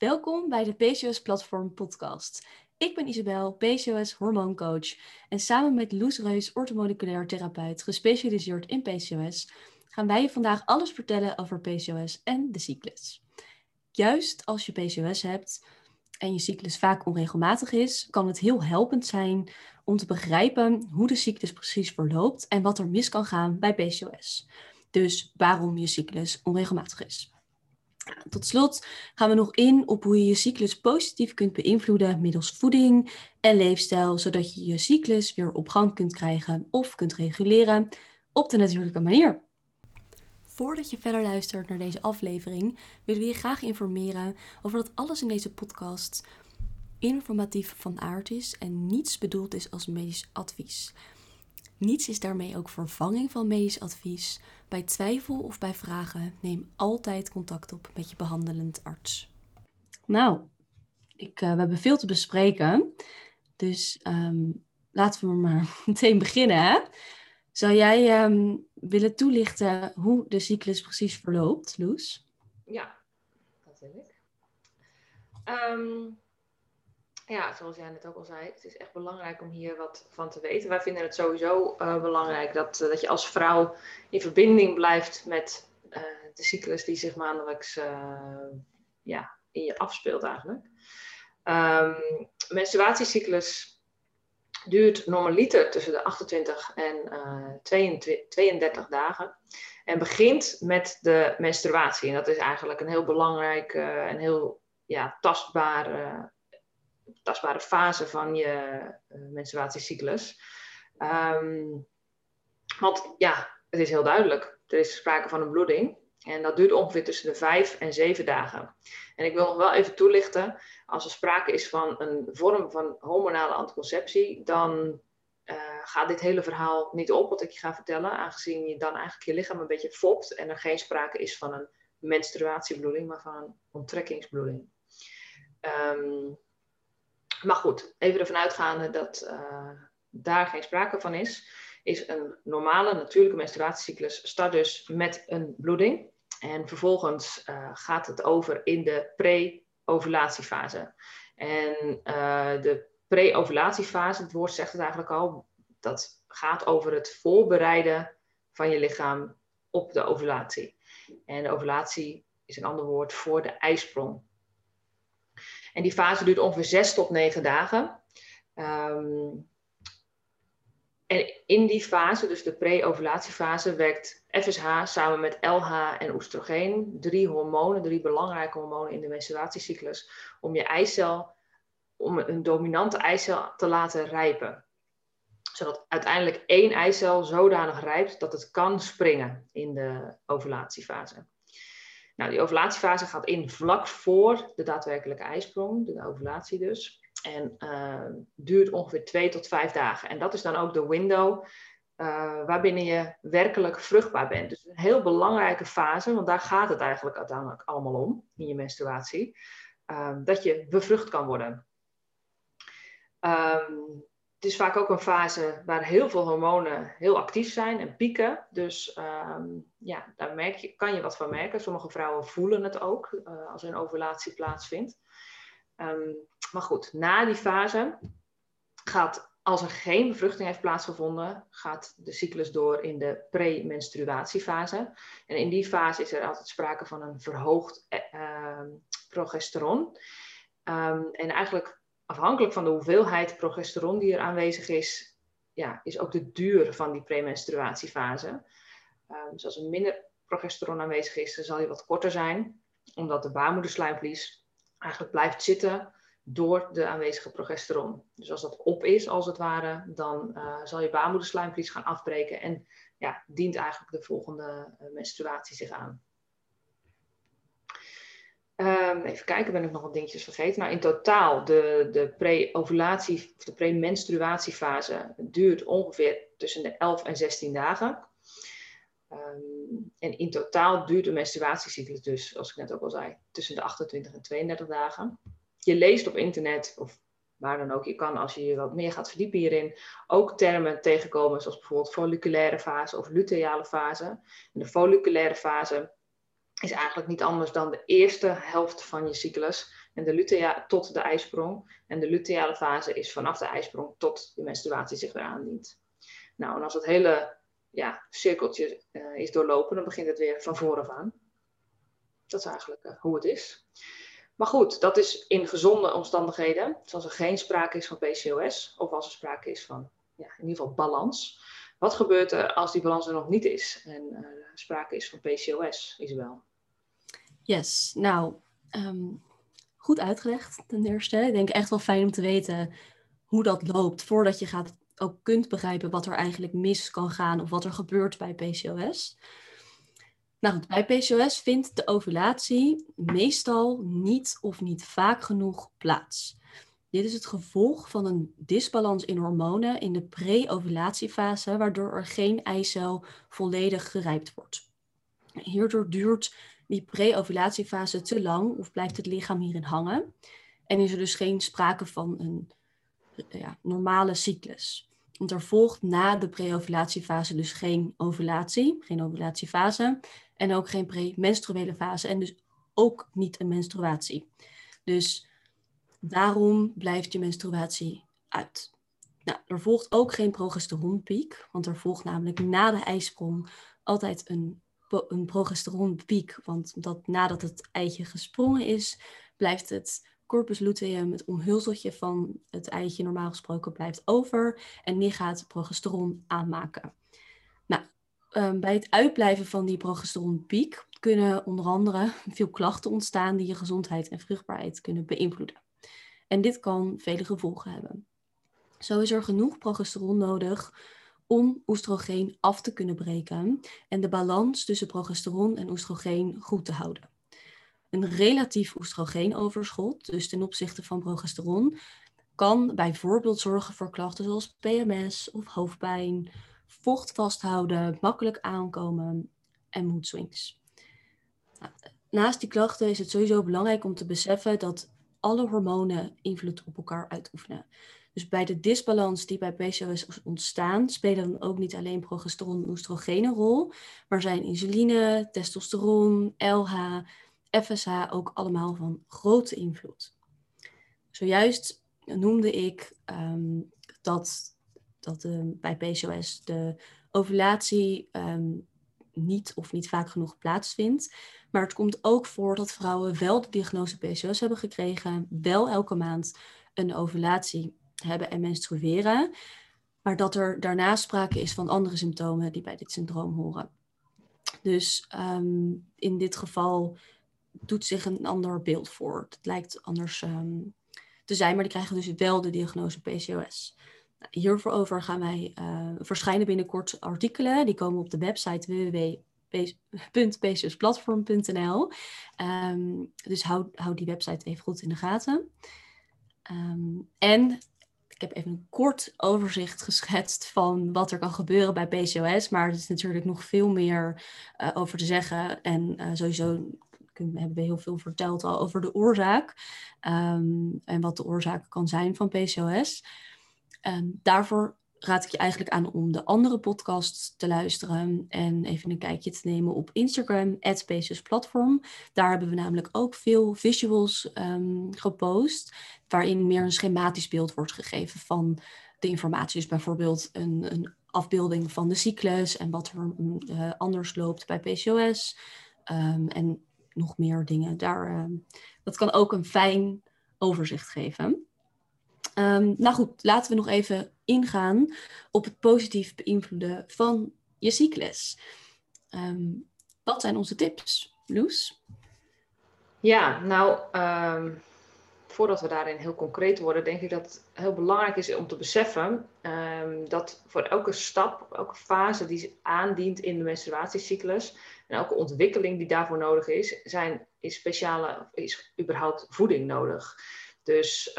Welkom bij de PCOS Platform podcast. Ik ben Isabel, PCOS hormooncoach en samen met Loes Reus, orthomoleculair therapeut, gespecialiseerd in PCOS, gaan wij je vandaag alles vertellen over PCOS en de cyclus. Juist als je PCOS hebt en je cyclus vaak onregelmatig is, kan het heel helpend zijn om te begrijpen hoe de cyclus precies verloopt en wat er mis kan gaan bij PCOS. Dus waarom je cyclus onregelmatig is. Tot slot gaan we nog in op hoe je je cyclus positief kunt beïnvloeden middels voeding en leefstijl, zodat je je cyclus weer op gang kunt krijgen of kunt reguleren op de natuurlijke manier. Voordat je verder luistert naar deze aflevering, willen we je graag informeren over dat alles in deze podcast informatief van aard is en niets bedoeld is als medisch advies. Niets is daarmee ook vervanging van medisch advies. Bij twijfel of bij vragen neem altijd contact op met je behandelend arts. Nou, ik, uh, we hebben veel te bespreken. Dus um, laten we maar meteen beginnen. Hè? Zou jij um, willen toelichten hoe de cyclus precies verloopt, Loes? Ja, dat wil ik. Um, ja, zoals jij net ook al zei, het is echt belangrijk om hier wat van te weten. Wij vinden het sowieso uh, belangrijk dat, uh, dat je als vrouw in verbinding blijft met uh, de cyclus die zich maandelijks ja, in je afspeelt eigenlijk. Um, menstruatiecyclus duurt normaliter tussen de 28 en 22, 32 dagen. En begint met de menstruatie. En dat is eigenlijk een heel belangrijk en heel ja, tastbaar tastbare fase van je uh, menstruatiecyclus. Um, want ja, het is heel duidelijk. Er is sprake van een bloeding. En dat duurt ongeveer tussen de vijf en zeven dagen. En ik wil nog wel even toelichten, als er sprake is van een vorm van hormonale anticonceptie, dan uh, gaat dit hele verhaal niet op wat ik je ga vertellen, aangezien je dan eigenlijk je lichaam een beetje fopt en er geen sprake is van een menstruatiebloeding, maar van een onttrekkingsbloeding. Um, maar goed, even ervan uitgaande dat uh, daar geen sprake van is, is een normale natuurlijke menstruatiecyclus start dus met een bloeding. En vervolgens uh, gaat het over in de pre-ovulatiefase. En uh, de pre-ovulatiefase, het woord zegt het eigenlijk al, dat gaat over het voorbereiden van je lichaam op de ovulatie. En de ovulatie is een ander woord voor de ijsprong. En die fase duurt ongeveer zes tot negen dagen. Um, en in die fase, dus de pre-ovulatiefase, werkt FSH samen met LH en oestrogeen, drie hormonen, drie belangrijke hormonen in de menstruatiecyclus, om je eicel, om een dominante eicel te laten rijpen. Zodat uiteindelijk één eicel zodanig rijpt dat het kan springen in de ovulatiefase. Nou, die ovulatiefase gaat in vlak voor de daadwerkelijke ijsprong, de ovulatie dus. En uh, duurt ongeveer twee tot vijf dagen. En dat is dan ook de window uh, waarbinnen je werkelijk vruchtbaar bent. Dus een heel belangrijke fase, want daar gaat het eigenlijk uiteindelijk allemaal om in je menstruatie. Uh, dat je bevrucht kan worden. Um, het is vaak ook een fase waar heel veel hormonen heel actief zijn en pieken. Dus um, ja, daar merk je, kan je wat van merken. Sommige vrouwen voelen het ook uh, als er een ovulatie plaatsvindt. Um, maar goed, na die fase gaat, als er geen bevruchting heeft plaatsgevonden, gaat de cyclus door in de premenstruatiefase. En in die fase is er altijd sprake van een verhoogd uh, progesteron. Um, en eigenlijk afhankelijk van de hoeveelheid progesteron die er aanwezig is, ja, is ook de duur van die premenstruatiefase. Um, dus als er minder progesteron aanwezig is, dan zal die wat korter zijn, omdat de baarmoederslijmvlies eigenlijk blijft zitten door de aanwezige progesteron. Dus als dat op is, als het ware, dan uh, zal je baarmoederslijmvlies gaan afbreken en ja, dient eigenlijk de volgende uh, menstruatie zich aan. Um, even kijken, ben ik nog wat dingetjes vergeten. Nou, in totaal, de, de pre-ovulatie of de pre-menstruatiefase duurt ongeveer tussen de 11 en 16 dagen. Um, en in totaal duurt de menstruatiecyclus dus, zoals ik net ook al zei, tussen de 28 en 32 dagen. Je leest op internet, of waar dan ook, je kan als je je wat meer gaat verdiepen hierin, ook termen tegenkomen zoals bijvoorbeeld folliculaire fase of luteale fase. En de folliculaire fase is eigenlijk niet anders dan de eerste helft van je cyclus. En de lutea tot de ijsprong. En de luteale fase is vanaf de ijsprong tot de menstruatie zich eraan dient. Nou, en als het hele ja, cirkeltje uh, is doorlopen, dan begint het weer van vooraf aan. Dat is eigenlijk uh, hoe het is. Maar goed, dat is in gezonde omstandigheden, zoals er geen sprake is van PCOS, of als er sprake is van ja, in ieder geval balans. Wat gebeurt er als die balans er nog niet is en uh, sprake is van PCOS, Isabel? Yes, nou, um, goed uitgelegd ten eerste. Ik denk echt wel fijn om te weten hoe dat loopt voordat je gaat, ook kunt begrijpen wat er eigenlijk mis kan gaan of wat er gebeurt bij PCOS. Nou goed, bij PCOS vindt de ovulatie meestal niet of niet vaak genoeg plaats. Dit is het gevolg van een disbalans in hormonen in de pre-ovulatiefase, waardoor er geen eicel volledig gerijpt wordt. Hierdoor duurt die pre-ovulatiefase te lang of blijft het lichaam hierin hangen. En is er dus geen sprake van een ja, normale cyclus. Want er volgt na de pre-ovulatiefase dus geen ovulatie, geen ovulatiefase. En ook geen premenstruele fase en dus ook niet een menstruatie. Dus daarom blijft je menstruatie uit. Nou, er volgt ook geen progesteronpiek, want er volgt namelijk na de ijsprong altijd een, een progesteronpiek. Want dat, nadat het eitje gesprongen is, blijft het corpus luteum, het omhulseltje van het eitje normaal gesproken, blijft over. En die gaat progesteron aanmaken. Nou, um, bij het uitblijven van die progesteronpiek kunnen onder andere veel klachten ontstaan die je gezondheid en vruchtbaarheid kunnen beïnvloeden. En dit kan vele gevolgen hebben. Zo is er genoeg progesteron nodig om oestrogeen af te kunnen breken en de balans tussen progesteron en oestrogeen goed te houden. Een relatief oestrogenoverschot, dus ten opzichte van progesteron, kan bijvoorbeeld zorgen voor klachten zoals PMS of hoofdpijn, vocht vasthouden, makkelijk aankomen en moedswings. Nou, naast die klachten is het sowieso belangrijk om te beseffen dat alle hormonen invloed op elkaar uitoefenen. Dus bij de disbalans die bij PCOS ontstaan, spelen dan ook niet alleen progesteron en oestrogeen een rol, maar zijn insuline, testosteron, LH, FSH ook allemaal van grote invloed. Zojuist noemde ik um, dat dat uh, bij PCOS de ovulatie um, niet of niet vaak genoeg plaatsvindt. Maar het komt ook voor dat vrouwen wel de diagnose PCOS hebben gekregen, wel elke maand een ovulatie hebben en menstrueren, maar dat er daarna sprake is van andere symptomen die bij dit syndroom horen. Dus um, in dit geval doet zich een ander beeld voor. Het lijkt anders um, te zijn, maar die krijgen dus wel de diagnose PCOS. Hierover gaan wij uh, verschijnen binnenkort artikelen. Die komen op de website www.pcsplatform.nl. Ehm, dus hou, die website even goed in de gaten. En ik heb even een kort overzicht geschetst van wat er kan gebeuren bij PCOS. Maar er is natuurlijk nog veel meer uh, over te zeggen. En uh, sowieso hebben we heel veel verteld al over de oorzaak. Um, en wat de oorzaak kan zijn van PCOS. Um, daarvoor raad ik je eigenlijk aan om de andere podcasts te luisteren en even een kijkje te nemen op Instagram, Platform. Daar hebben we namelijk ook veel visuals um, gepost, waarin meer een schematisch beeld wordt gegeven van de informatie. Dus bijvoorbeeld een, een afbeelding van de cyclus en wat er uh, anders loopt bij PCOS um, en nog meer dingen. Daar, dat kan ook een fijn overzicht geven. Um, nou goed, laten we nog even ingaan op het positief beïnvloeden van je cyclus. Um, wat zijn onze tips, Loes? Ja, nou, um, voordat we daarin heel concreet worden, denk ik dat het heel belangrijk is om te beseffen dat voor elke stap, elke fase die aandient in de menstruatiecyclus en elke ontwikkeling die daarvoor nodig is, zijn, is speciale, is überhaupt voeding nodig. Dus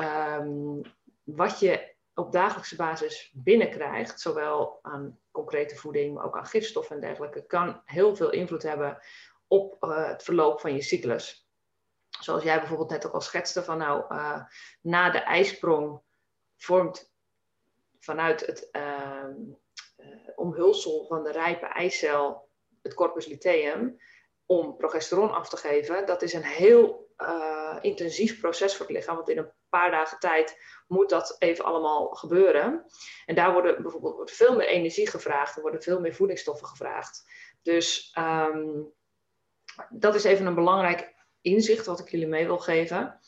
wat je op dagelijkse basis binnenkrijgt, zowel aan concrete voeding, maar ook aan gifstoffen en dergelijke, kan heel veel invloed hebben op uh, het verloop van je cyclus. Zoals jij bijvoorbeeld net ook al schetste, van nou, uh, na de ijsprong vormt vanuit het uh, omhulsel van de rijpe eicel het corpus luteum om progesteron af te geven. Dat is een heel intensief proces voor het lichaam, want in een paar dagen tijd moet dat even allemaal gebeuren. En daar worden bijvoorbeeld wordt veel meer energie gevraagd, er worden veel meer voedingsstoffen gevraagd. Dus um, dat is even een belangrijk inzicht wat ik jullie mee wil geven.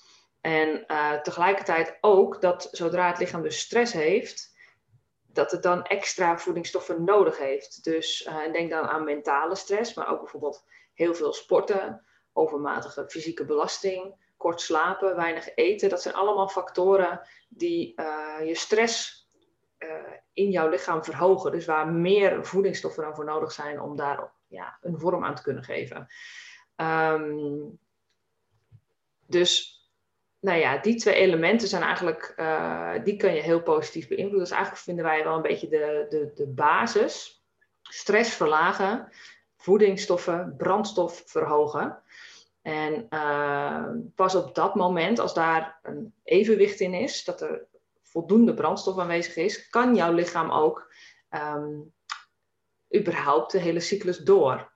En uh, tegelijkertijd ook dat zodra het lichaam dus stress heeft, dat het dan extra voedingsstoffen nodig heeft. Dus uh, denk dan aan mentale stress, maar ook bijvoorbeeld heel veel sporten, overmatige fysieke belasting, kort slapen, weinig eten. Dat zijn allemaal factoren die uh, je stress in jouw lichaam verhogen. Dus waar meer voedingsstoffen dan voor nodig zijn om daar ja, een vorm aan te kunnen geven. Um, dus nou ja, die twee elementen zijn eigenlijk, uh, die kun je heel positief beïnvloeden. Dus eigenlijk vinden wij wel een beetje de, de, de basis. Stress verlagen, voedingsstoffen, brandstof verhogen. En uh, pas op dat moment, als daar een evenwicht in is, dat er voldoende brandstof aanwezig is, kan jouw lichaam ook um, überhaupt de hele cyclus door.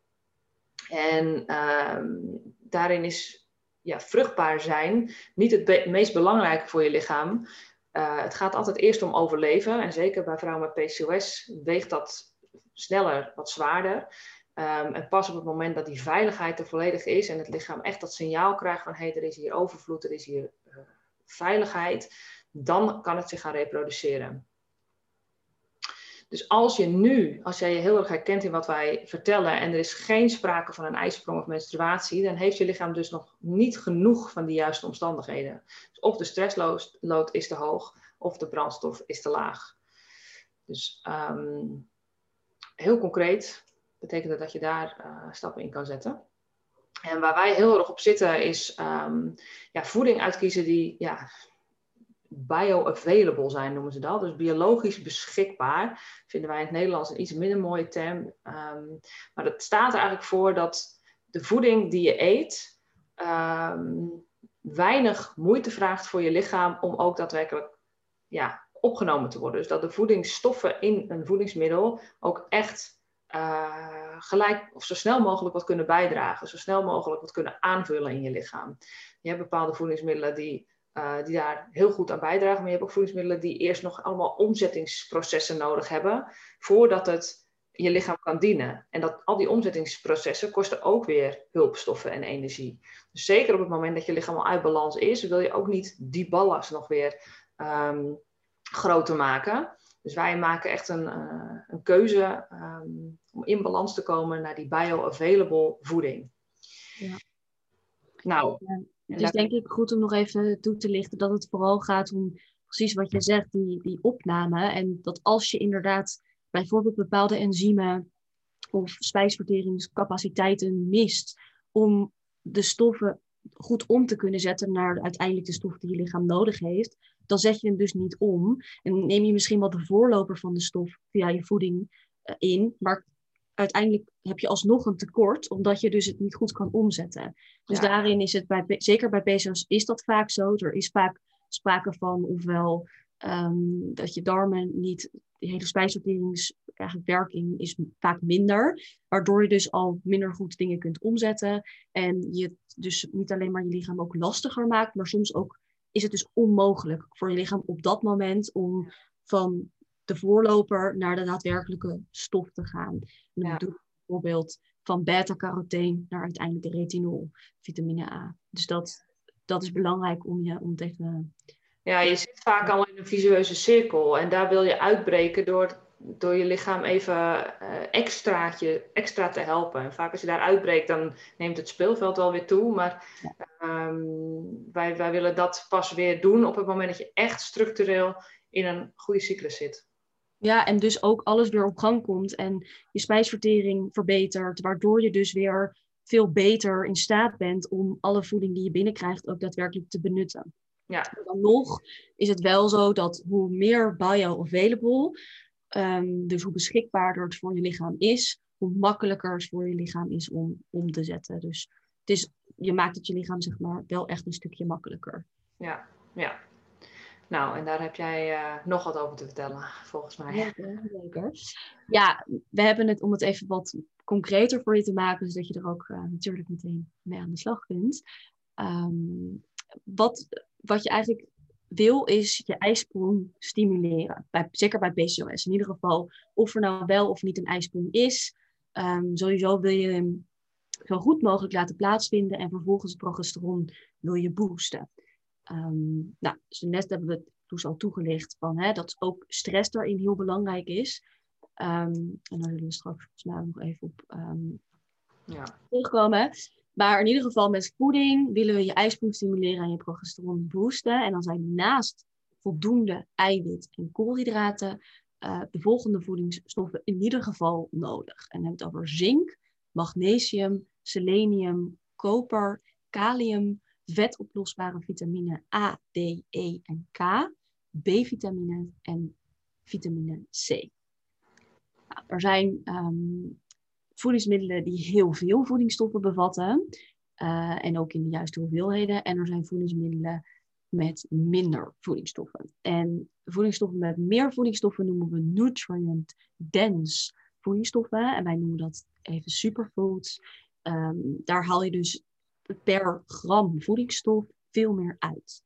En um, daarin is ja, vruchtbaar zijn niet het meest belangrijke voor je lichaam. Uh, het gaat altijd eerst om overleven. En zeker bij vrouwen met PCOS weegt dat sneller, wat zwaarder. Um, en pas op het moment dat die veiligheid er volledig is en het lichaam echt dat signaal krijgt van hé, hey, er is hier overvloed, er is hier uh, veiligheid, dan kan het zich gaan reproduceren. Dus als je nu, als jij je heel erg herkent in wat wij vertellen en er is geen sprake van een ijsprong of menstruatie, dan heeft je lichaam dus nog niet genoeg van die juiste omstandigheden. Dus of de stressload is te hoog of de brandstof is te laag. Dus um, heel concreet betekent dat dat je daar uh, stappen in kan zetten. En waar wij heel erg op zitten is um, ja, voeding uitkiezen die ja, bioavailable zijn, noemen ze dat. Dus biologisch beschikbaar. Vinden wij in het Nederlands een iets minder mooie term. Um, maar dat staat er eigenlijk voor dat de voeding die je eet um, weinig moeite vraagt voor je lichaam om ook daadwerkelijk ja, opgenomen te worden. Dus dat de voedingsstoffen in een voedingsmiddel ook echt uh, gelijk of zo snel mogelijk wat kunnen bijdragen. Zo snel mogelijk wat kunnen aanvullen in je lichaam. Je hebt bepaalde voedingsmiddelen die uh, die daar heel goed aan bijdragen. Maar je hebt ook voedingsmiddelen die eerst nog allemaal omzettingsprocessen nodig hebben voordat het je lichaam kan dienen. En dat, al die omzettingsprocessen kosten ook weer hulpstoffen en energie. Dus zeker op het moment dat je lichaam al uit balans is, wil je ook niet die ballast nog weer um, groter maken. Dus wij maken echt een, uh, een keuze um, om in balans te komen naar die bioavailable voeding. Ja. Nou, het is denk ik goed om nog even toe te lichten dat het vooral gaat om precies wat je zegt, die, die opname. En dat als je inderdaad bijvoorbeeld bepaalde enzymen of spijsverteringscapaciteiten mist om de stoffen goed om te kunnen zetten naar uiteindelijk de stof die je lichaam nodig heeft, dan zet je hem dus niet om. En neem je misschien wel de voorloper van de stof via je voeding eh, in, maar uiteindelijk heb je alsnog een tekort, omdat je dus het niet goed kan omzetten. Dus daarin is het, bij, zeker bij PCOS is dat vaak zo. Er is vaak sprake van ofwel um, dat je darmen niet, de hele spijsverteringswerking is vaak minder, waardoor je dus al minder goed dingen kunt omzetten en je dus niet alleen maar je lichaam ook lastiger maakt, maar soms ook is het dus onmogelijk voor je lichaam op dat moment om van de voorloper naar de daadwerkelijke stof te gaan. En ja. bijvoorbeeld van beta-carotene naar uiteindelijk de retinol, vitamine A. Dus dat, dat is belangrijk om je om tegen. Ja, je zit vaak al in een visueuze cirkel en daar wil je uitbreken door, door je lichaam even uh, extraatje, extra te helpen. En vaak als je daar uitbreekt, dan neemt het speelveld wel weer toe. Maar um, wij, wij willen dat pas weer doen op het moment dat je echt structureel in een goede cyclus zit. Ja, en dus ook alles weer op gang komt en je spijsvertering verbetert, waardoor je dus weer veel beter in staat bent om alle voeding die je binnenkrijgt ook daadwerkelijk te benutten. Ja. dan nog is het wel zo dat hoe meer bioavailable, um, dus hoe beschikbaarder het voor je lichaam is, hoe makkelijker het voor je lichaam is om om te zetten. Dus het is, je maakt het je lichaam zeg maar wel echt een stukje makkelijker. Ja, ja. Nou, en daar heb jij uh, nog wat over te vertellen, volgens mij. Ja, zeker. Ja, we hebben het om het even wat concreter voor je te maken, zodat je er ook uh, natuurlijk meteen mee aan de slag kunt. Ehm, wat, wat je eigenlijk wil, is je ijsprong stimuleren. Bij, zeker bij PCOS. In ieder geval, of er nou wel of niet een ijsprong is. Um, sowieso wil je hem zo goed mogelijk laten plaatsvinden. En vervolgens het progesteron wil je boosten. Um, nou, dus net hebben we het dus al toegelicht van hè, dat ook stress daarin heel belangrijk is. en daar zullen we straks volgens mij nog even op ja. terugkomen. Maar in ieder geval met voeding willen we je ijsprong stimuleren en je progesteron boosten. En dan zijn naast voldoende eiwit en koolhydraten uh, de volgende voedingsstoffen in ieder geval nodig. En dan hebben het over zink, magnesium, selenium, koper, kalium, vetoplosbare vitamine A, D, E en K, B-vitamine en vitamine C. Nou, er zijn um, voedingsmiddelen die heel veel voedingsstoffen bevatten. Uh, en ook in de juiste hoeveelheden. En er zijn voedingsmiddelen met minder voedingsstoffen. En voedingsstoffen met meer voedingsstoffen noemen we nutrient dense voedingsstoffen. En wij noemen dat even superfoods. Um, daar haal je dus per gram voedingsstof veel meer uit.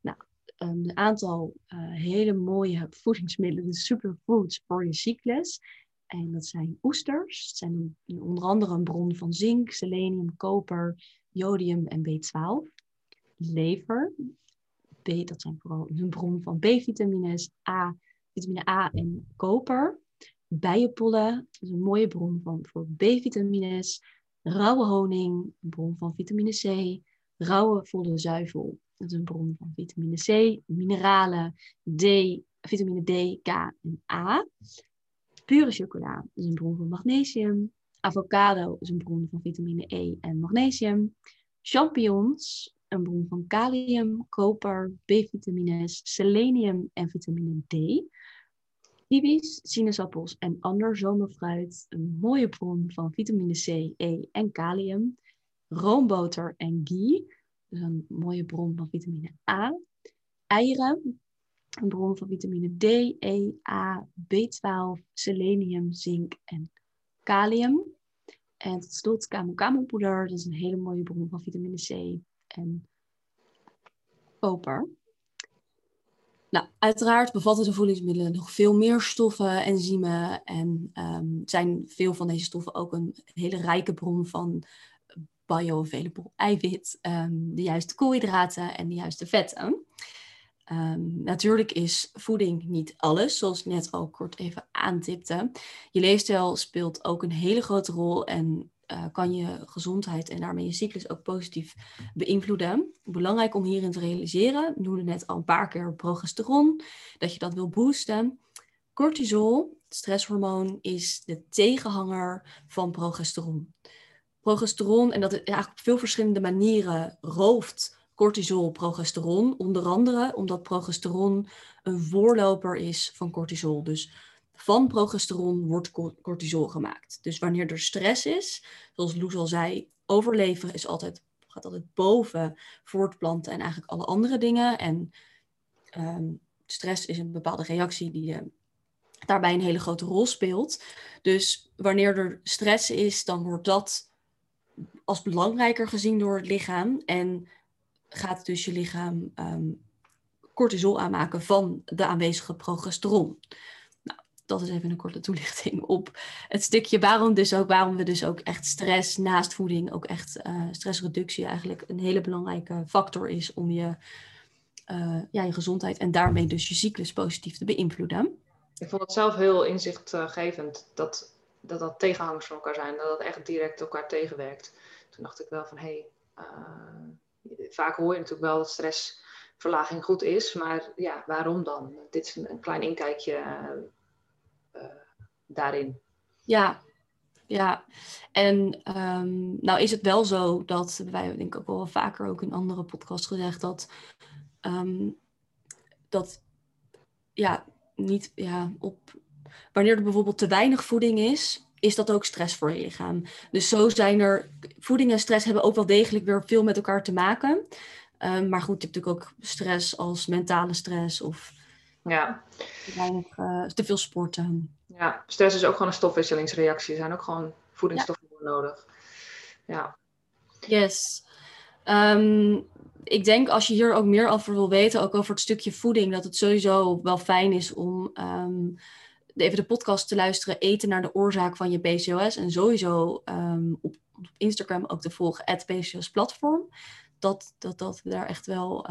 Nou, een aantal uh, hele mooie voedingsmiddelen, de superfoods voor je cyclus, en dat zijn oesters. Het zijn onder andere een bron van zink, selenium, koper, jodium en B12. Lever. B, dat zijn vooral een bron van B-vitamines, A, vitamine A en koper. Bijenpollen, dat is een mooie bron van, voor B-vitamines. Rauwe honing, een bron van vitamine C. Rauwe volle zuivel, dat is een bron van vitamine C. Mineralen, D, vitamine D, K en A. Pure chocola is een bron van magnesium. Avocado is een bron van vitamine E en magnesium. Champignons, een bron van kalium, koper, B-vitamines, selenium en vitamine D. Kiwis, sinaasappels en ander zomerfruit, een mooie bron van vitamine C, E en kalium. Roomboter en ghee, dus een mooie bron van vitamine A. Eieren, een bron van vitamine D, E, A, B12, selenium, zink en kalium. En tot slot kamokamopoeder, dat is een hele mooie bron van vitamine C en koper. Nou, uiteraard bevatten de voedingsmiddelen nog veel meer stoffen, enzymen en um, zijn veel van deze stoffen ook een hele rijke bron van bioavailable eiwit, um, de juiste koolhydraten en de juiste vetten. Um, natuurlijk is voeding niet alles, zoals ik net al kort even aantipte. Je leefstijl speelt ook een hele grote rol en uh, kan je gezondheid en daarmee je cyclus ook positief beïnvloeden. Belangrijk om hierin te realiseren, we noemden net al een paar keer progesteron, dat je dat wil boosten. Cortisol, het stresshormoon, is de tegenhanger van progesteron. Progesteron, en dat is eigenlijk op veel verschillende manieren rooft cortisol, progesteron. Onder andere omdat progesteron een voorloper is van cortisol. Dus van progesteron wordt cortisol gemaakt. Dus wanneer er stress is, zoals Loes al zei, overleven is altijd, gaat altijd boven voortplanten en eigenlijk alle andere dingen. En ehm, stress is een bepaalde reactie die uh, daarbij een hele grote rol speelt. Dus wanneer er stress is, dan wordt dat als belangrijker gezien door het lichaam. En gaat dus je lichaam um, cortisol aanmaken van de aanwezige progesteron. Nou, dat is even een korte toelichting op het stukje waarom, dus ook, waarom we dus ook echt stress naast voeding, ook echt uh, stressreductie eigenlijk een hele belangrijke factor is om je, uh, ja, je gezondheid en daarmee dus je cyclus positief te beïnvloeden. Ik vond het zelf heel inzichtgevend dat dat, dat tegenhangers van elkaar zijn, dat dat echt direct elkaar tegenwerkt. Toen dacht ik wel van hé, hey, uh, vaak hoor je natuurlijk wel dat stressverlaging goed is, maar ja, waarom dan? Dit is een, klein inkijkje uh, daarin. Ja, ja. En um, nou is het wel zo dat, wij denk ik ook wel vaker ook in andere podcasts gezegd, dat, um, dat ja, niet ja, op wanneer er bijvoorbeeld te weinig voeding is, is dat ook stress voor je lichaam. Dus zo zijn er, voeding en stress hebben ook wel degelijk weer veel met elkaar te maken. Um, maar goed, je hebt natuurlijk ook stress als mentale stress of ja. weinig, uh, te veel sporten. Ja, stress is ook gewoon een stofwisselingsreactie. Er zijn ook gewoon voedingsstoffen nodig. Ja. Yes. Ehm, ik denk als je hier ook meer over wil weten, ook over het stukje voeding, dat het sowieso wel fijn is om ehm, even de podcast te luisteren, eten naar de oorzaak van je PCOS. En sowieso ehm, op, Instagram ook te volgen, het PCOS platform. Dat, dat, dat we daar echt wel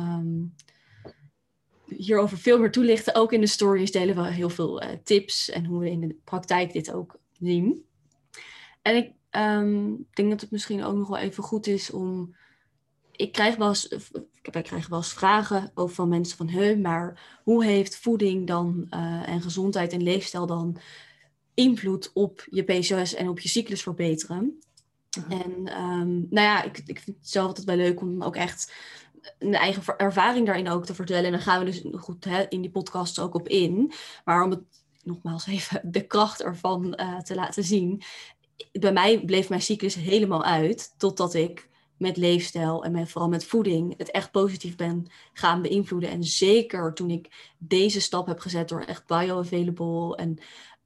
hierover veel meer toelichten. Ook in de stories delen we heel veel uh, tips en hoe we in de praktijk dit ook zien. En ik um, denk dat het misschien ook nog wel even goed is om. Ik krijg wel eens, wij krijgen wel eens vragen over van mensen van heu, maar hoe heeft voeding dan uh, en gezondheid en leefstijl dan invloed op je PCOS en op je cyclus verbeteren? Mhm. En um, nou ja, ik, ik vind het zelf altijd wel leuk om ook echt een eigen ervaring daarin ook te vertellen. En dan gaan we dus goed hè, in die podcast ook op in. Maar om het nogmaals even de kracht ervan uh, te laten zien. Bij mij bleef mijn cyclus helemaal uit totdat ik met leefstijl en met, vooral met voeding het echt positief ben gaan beïnvloeden. En zeker toen ik deze stap heb gezet door echt bioavailable en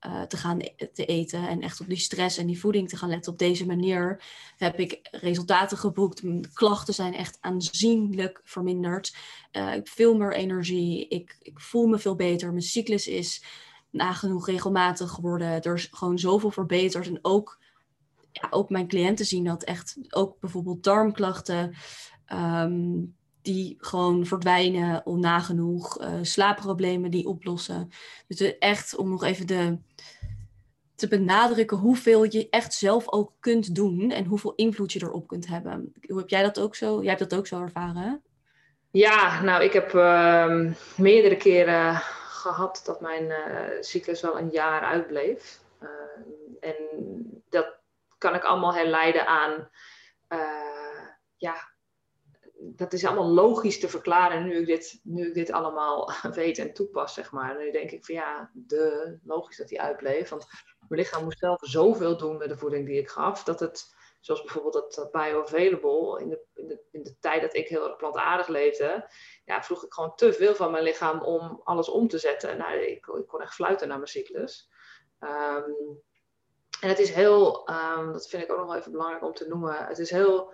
uh, te gaan e-, te eten en echt op die stress en die voeding te gaan letten op deze manier, heb ik resultaten geboekt. Mijn klachten zijn echt aanzienlijk verminderd. Uh, ik heb veel meer energie. Ik, ik voel me veel beter. Mijn cyclus is nagenoeg regelmatig geworden. Er is gewoon zoveel verbeterd. En ook, ook mijn cliënten zien dat echt. Ook bijvoorbeeld darmklachten. Um, die gewoon verdwijnen onnagenoeg. Uh, slaapproblemen die oplossen. Dus echt om nog even de, te benadrukken hoeveel je echt zelf ook kunt doen en hoeveel invloed je erop kunt hebben. Hoe heb jij dat ook zo? Jij hebt dat ook zo ervaren? Ja, nou, ik heb uh, meerdere keren gehad dat mijn uh, cyclus wel een jaar uitbleef. Uh, en kan ik allemaal herleiden aan ja, dat is allemaal logisch te verklaren nu ik dit, nu ik dit allemaal weet en toepas, zeg maar. Nu denk ik van ja, de, logisch dat die uitbleef. Want mijn lichaam moest zelf zoveel doen met de voeding die ik gaf, dat het, zoals bijvoorbeeld dat bioavailable, in de, in, de, in de tijd dat ik heel erg plantaardig leefde, ja, vroeg ik gewoon te veel van mijn lichaam om alles om te zetten. Nou, ik, ik kon echt fluiten naar mijn cyclus. Um, en het is heel, um, dat vind ik ook nog wel even belangrijk om te noemen, het is heel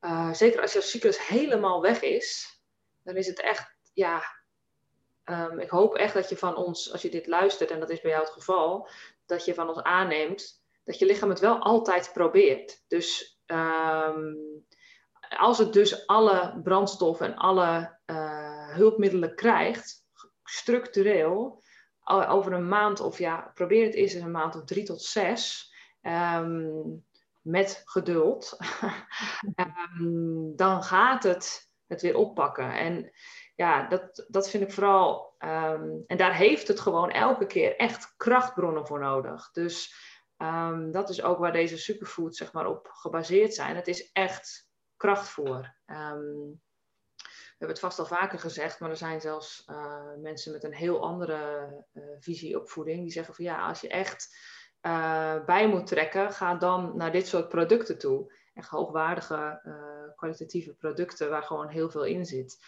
uh, zeker als jouw cyclus helemaal weg is, dan is het echt, ja, um, ik hoop echt dat je van ons, als je dit luistert, en dat is bij jou het geval, dat je van ons aanneemt dat je lichaam het wel altijd probeert. Dus um, als het dus alle brandstoffen en alle uh, hulpmiddelen krijgt, structureel, over een maand of ja, probeer het eerst eens een maand of drie tot zes. Um, met geduld, um, dan gaat het het weer oppakken. En ja, dat, dat vind ik vooral. Um, en daar heeft het gewoon elke keer echt krachtbronnen voor nodig. Dus um, dat is ook waar deze superfoods zeg maar, op gebaseerd zijn. Het is echt krachtvoer. we hebben het vast al vaker gezegd, maar er zijn zelfs uh, mensen met een heel andere uh, visie op voeding. Die zeggen van ja, als je echt uh, bij moet trekken, ga dan naar dit soort producten toe. Echt hoogwaardige, kwalitatieve producten waar gewoon heel veel in zit.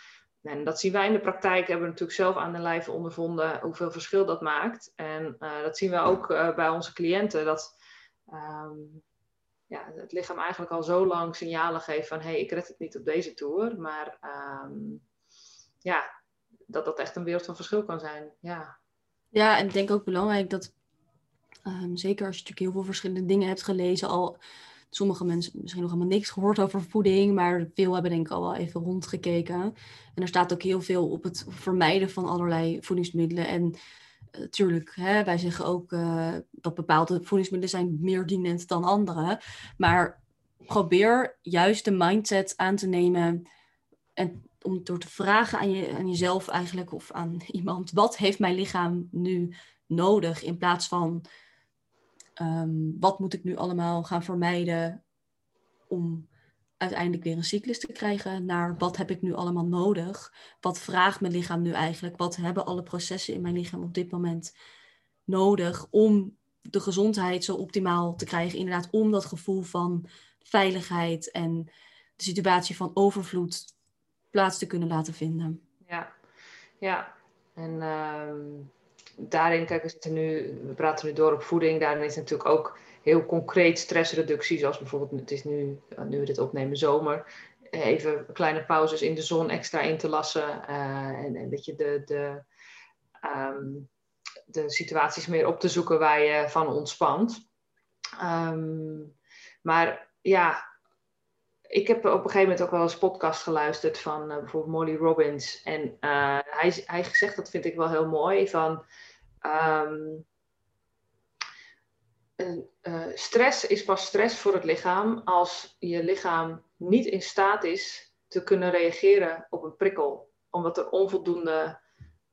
En dat zien wij in de praktijk, hebben we natuurlijk zelf aan de lijve ondervonden hoeveel verschil dat maakt. En dat zien we ook bij onze cliënten, dat um, ja, het lichaam eigenlijk al zo lang signalen geeft van hé, hey, ik red het niet op deze tour. Maar um, ja, dat dat echt een wereld van verschil kan zijn. Ja, ja en ik denk ook belangrijk dat Ehm, zeker als je natuurlijk heel veel verschillende dingen hebt gelezen. Al sommige mensen misschien nog helemaal niks gehoord over voeding, maar veel hebben denk ik al wel even rondgekeken. En er staat ook heel veel op het vermijden van allerlei voedingsmiddelen. En natuurlijk, uh, wij zeggen ook uh, dat bepaalde voedingsmiddelen zijn meer dienend dan andere. Maar probeer juist de mindset aan te nemen en om door te vragen aan, je, aan jezelf eigenlijk of aan iemand, wat heeft mijn lichaam nu nodig in plaats van Ehm, wat moet ik nu allemaal gaan vermijden om uiteindelijk weer een cyclus te krijgen naar wat heb ik nu allemaal nodig? Wat vraagt mijn lichaam nu eigenlijk? Wat hebben alle processen in mijn lichaam op dit moment nodig om de gezondheid zo optimaal te krijgen? Inderdaad, om dat gevoel van veiligheid en de situatie van overvloed plaats te kunnen laten vinden. Ja, ja. En ehm, daarin, kijk, we, nu, we praten nu door op voeding. Daarin is natuurlijk ook heel concreet stressreductie, zoals bijvoorbeeld, het is nu, nu we dit opnemen, zomer. even kleine pauzes in de zon extra in te lassen. en een beetje de, de, ehm, de situaties meer op te zoeken waar je van ontspant. Ehm, maar ja, ik heb op een gegeven moment ook wel eens podcast geluisterd van uh, bijvoorbeeld Molly Robbins. En uh, hij, hij gezegd, dat vind ik wel heel mooi, van um, uh, stress is pas stress voor het lichaam als je lichaam niet in staat is te kunnen reageren op een prikkel. Omdat er onvoldoende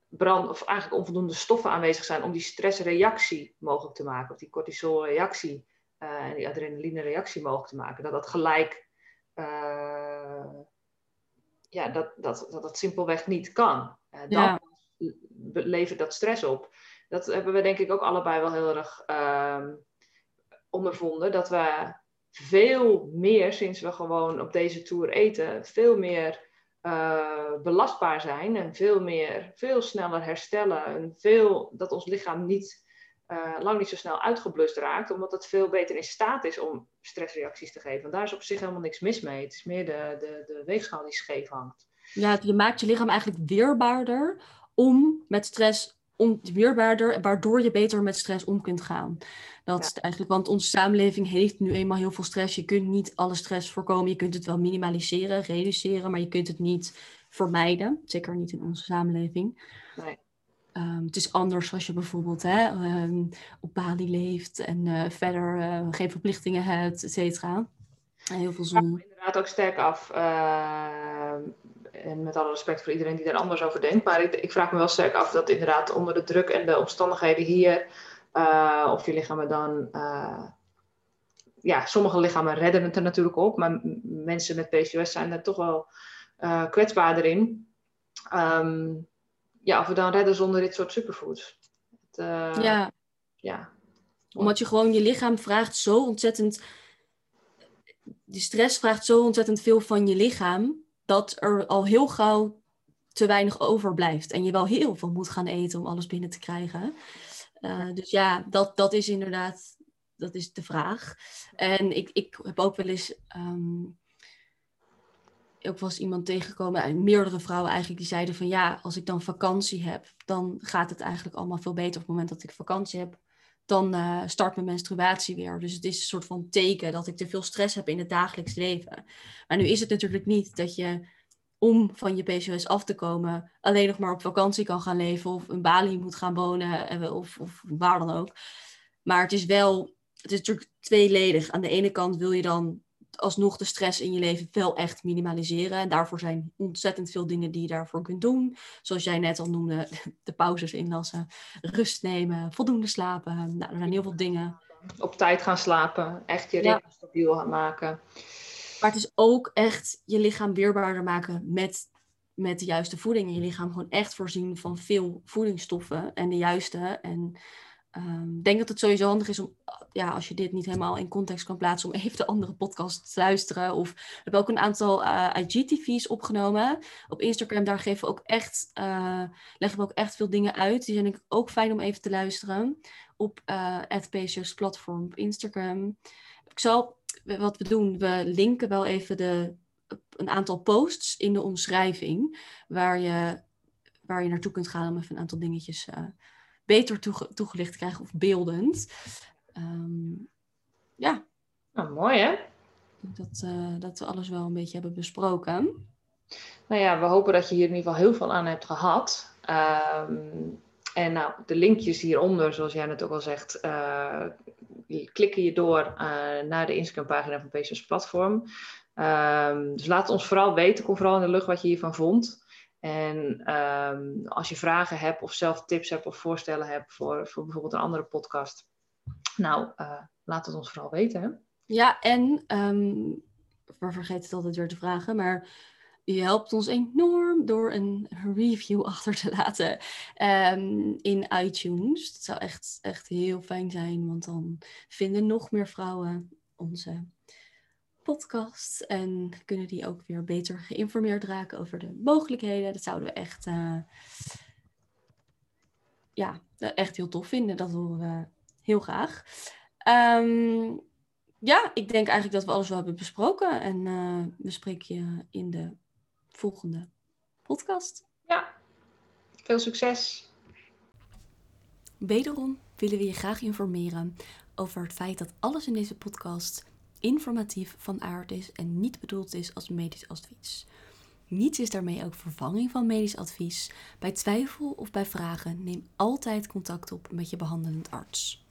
brand, of eigenlijk onvoldoende stoffen aanwezig zijn om die stressreactie mogelijk te maken. Of die cortisolreactie en die adrenaline reactie mogelijk te maken. Dat dat gelijk uh, ja, dat, dat, dat dat simpelweg niet kan. Dan levert dat stress op. Dat hebben we denk ik ook allebei wel heel erg uh, ondervonden. Dat we veel meer, sinds we gewoon op deze tour eten, veel meer uh, belastbaar zijn en veel meer, veel sneller herstellen. En veel, dat ons lichaam niet uh, lang niet zo snel uitgeblust raakt, omdat het veel beter in staat is om stressreacties te geven. Want daar is op zich helemaal niks mis mee. Het is meer de, de, de weegschaal die scheef hangt. Ja, je maakt je lichaam eigenlijk weerbaarder om met stress om, weerbaarder, waardoor je beter met stress om kunt gaan. Dat is eigenlijk, want onze samenleving heeft nu eenmaal heel veel stress. Je kunt niet alle stress voorkomen. Je kunt het wel minimaliseren, reduceren, maar je kunt het niet vermijden. Zeker niet in onze samenleving. Nee. Um, het is anders als je bijvoorbeeld hè, um, op Bali leeft en uh, verder uh, geen verplichtingen hebt, et cetera. Heel veel zon. Ja, inderdaad ook sterk af. Uh, en met alle respect voor iedereen die er anders over denkt. Maar ik, ik, vraag me wel sterk af dat inderdaad onder de druk en de omstandigheden hier, of je lichamen dan. ja, sommige lichamen redden het er natuurlijk op, maar mensen met PCOS zijn er toch wel kwetsbaarder in. Um, ja, of we dan redden zonder dit soort superfoods. Het, uh, ja. ja. Omdat je gewoon je lichaam vraagt zo ontzettend. De stress vraagt zo ontzettend veel van je lichaam. Dat er al heel gauw te weinig overblijft. En je wel heel veel moet gaan eten om alles binnen te krijgen. Uh, dus ja, dat, dat is inderdaad dat is de vraag. En ik, ik heb ook wel eens um, ook was iemand tegengekomen, meerdere vrouwen eigenlijk, die zeiden van ja, als ik dan vakantie heb, dan gaat het eigenlijk allemaal veel beter. Op het moment dat ik vakantie heb, dan uh, start mijn menstruatie weer. Dus het is een soort van teken dat ik te veel stress heb in het dagelijks leven. Maar nu is het natuurlijk niet dat je om van je PCOS af te komen, alleen nog maar op vakantie kan gaan leven of in Bali moet gaan wonen eh, of, of waar dan ook. Maar het is wel, het is natuurlijk tweeledig. Aan de ene kant wil je dan alsnog de stress in je leven wel echt minimaliseren. En daarvoor zijn ontzettend veel dingen die je daarvoor kunt doen. Zoals jij net al noemde, de pauzes inlassen, rust nemen, voldoende slapen. Nou, er zijn heel veel dingen. Op tijd gaan slapen, echt je ritme stabiel gaan maken. Maar het is ook echt je lichaam weerbaarder maken met, met de juiste voeding. En je lichaam gewoon echt voorzien van veel voedingsstoffen en de juiste. En Ehm, ik denk dat het sowieso handig is om, ja, als je dit niet helemaal in context kan plaatsen, om even de andere podcast te luisteren. Of we hebben ook een aantal eh, IGTV's opgenomen. Op Instagram, daar geven we ook echt, uh, leggen we ook echt veel dingen uit. Die zijn ook fijn om even te luisteren. Op uh, platform op Instagram. Ik zal, wat we doen, we linken wel even de, een aantal posts in de omschrijving. Waar je, waar je naartoe kunt gaan om even een aantal dingetjes beter toegelicht krijgen of beeldend. Ehm, ja. Nou, mooi hè? Dat, uh, dat we alles wel een beetje hebben besproken. Nou ja, we hopen dat je hier in ieder geval heel veel aan hebt gehad. Um, en nou, de linkjes hieronder, zoals jij net ook al zegt, uh, klikken je door uh, naar de Instagram-pagina van PCS Platform. Um, dus laat ons vooral weten, kom vooral in de lucht wat je hiervan vond. En um, als je vragen hebt of zelf tips hebt of voorstellen hebt voor, voor bijvoorbeeld een andere podcast, nou, uh, laat het ons vooral weten. Ja, en um, we vergeten het altijd weer te vragen, maar je helpt ons enorm door een review achter te laten um, in iTunes. Dat zou echt, echt heel fijn zijn, want dan vinden nog meer vrouwen onze podcast. En kunnen die ook weer beter geïnformeerd raken over de mogelijkheden. Dat zouden we echt, uh, ja, echt heel tof vinden. Dat horen we heel graag. Um, ja, ik denk eigenlijk dat we alles wel hebben besproken. En uh, we spreken je in de volgende podcast. Ja, veel succes. Wederom willen we je graag informeren over het feit dat alles in deze podcast informatief van aard is en niet bedoeld is als medisch advies. Niets is daarmee ook vervanging van medisch advies. Bij twijfel of bij vragen neem altijd contact op met je behandelend arts.